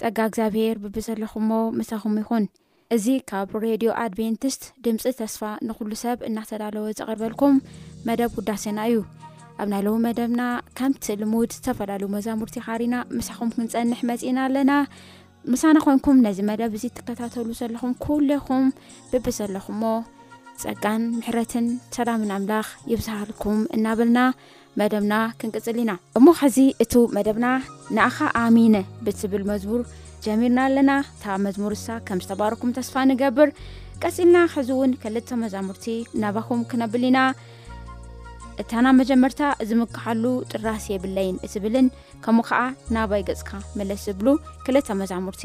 ጸጋ እግዚኣብሄር ብብዘለኹሞ ምሳኹም ይኹን። እዚ ካብ ሬድዮ ኣድቬንትስት ድምፂ ተስፋ ንኹሉ ሰብ እናተዳለወ ዝቐርበልኩም መደብ ውዳሴና እዩ። ኣብ ናይ ለዉ መደብና ከምቲ ልሙድ ዝተፈላለዩ መዛሙርቲ ኻሪና ምሳኹም ክንፀንሕ መፂእና ኣለና። ምሳና ኮንኩም ነዚ መደብ እዚ ትከታተሉ ዘለኹም ኩሌኹም ብብዘለኹሞ ፀጋን ምሕረትን ሰላምን ኣምላኽ ይብዝሃልኩም እናበልና መደብና ክንቅፅል ኢና እሞ ኸዚ እቱ መደብና ንኣኻ ኣሚነ ብትብል መዝሙር ጀሚርና ኣለና እታ መዝሙር እሳ ከም ዝተባርኩም ተስፋ ንገብር ቀፂልና ሕዚ እውን ክልተ መዛሙርቲ ናባኹም ክነብል ኢና እታ ናብ መጀመርታ ዝምክሓሉ ጥራስ የብለይን እትብልን ከምኡ ከዓ ናባይ ገፅካ መለስ ዝብሉ ክልተ መዛሙርቲ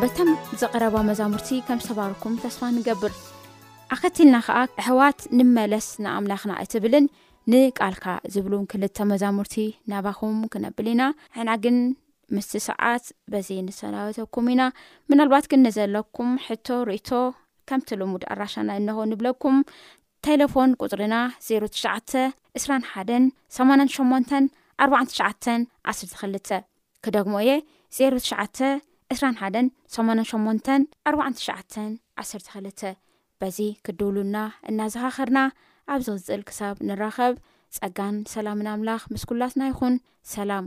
በተም ዘቕረባ መዛሙርቲ ከም ዝተባርኩም ተስፋ ንገብር ኣኸትልና ኸዓ ኣሕዋት ንመለስ ንኣምላኽና እትብልን ንቃልካ ዝብሉን ክልተ መዛሙርቲ ናባኹም ክነብል ኢና ሕና ግን ምስ ሰዓት በዚ ንሰናበተኩም ኢና ምናልባት ግን ንዘለኩም ሕቶ ርእቶ ከምቲ ልሙድ ኣራሻና እንሆ ንብለኩም ቴሌፎን ቁፅሪና 09 2ራ1 88 49 12 ክደግሞ እየ ዜሮ ትሽዓተ ዕስራን ሓደን ሰማንያን ሸሞንተን ኣርባዓን ትሽዓተን ዓሰርተ ክልተ በዚ ክትድውሉልና እናዘኻኸርና ኣብ ዝቕጽል ክሳብ ንራኸብ ጸጋን ሰላምን ኣምላኽ ምስ ኩላትና ይኹን ሰላም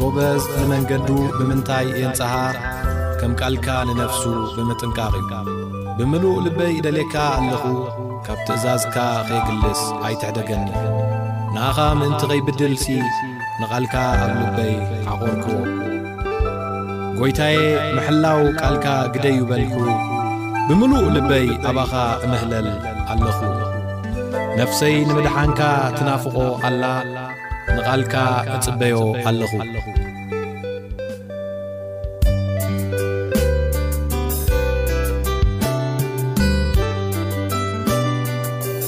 ጎበዝ ንመንገዱ ብምንታይ የንጽሃ ከም ቃልካ ንነፍሱ ብምጥንቃቕ እዩ ብምሉእ ልበይ እደልየካ ኣለኹ ካብ ትእዛዝካ ኸይግልስ ኣይትሕደገኒ ንኣኻ ምእንቲ ኸይብድልሲ ንቓልካ ኣብ ልበይ ዓቖርክዎ ጐይታየ ምሕላው ቃልካ ግደዩ በልኩ ብምሉእ ልበይ ኣባኻ እምህለል ኣለኹ ነፍሰይ ንምድሓንካ ትናፍቖ ኣላ ንቓልካ እጽበዮ ኣለኹ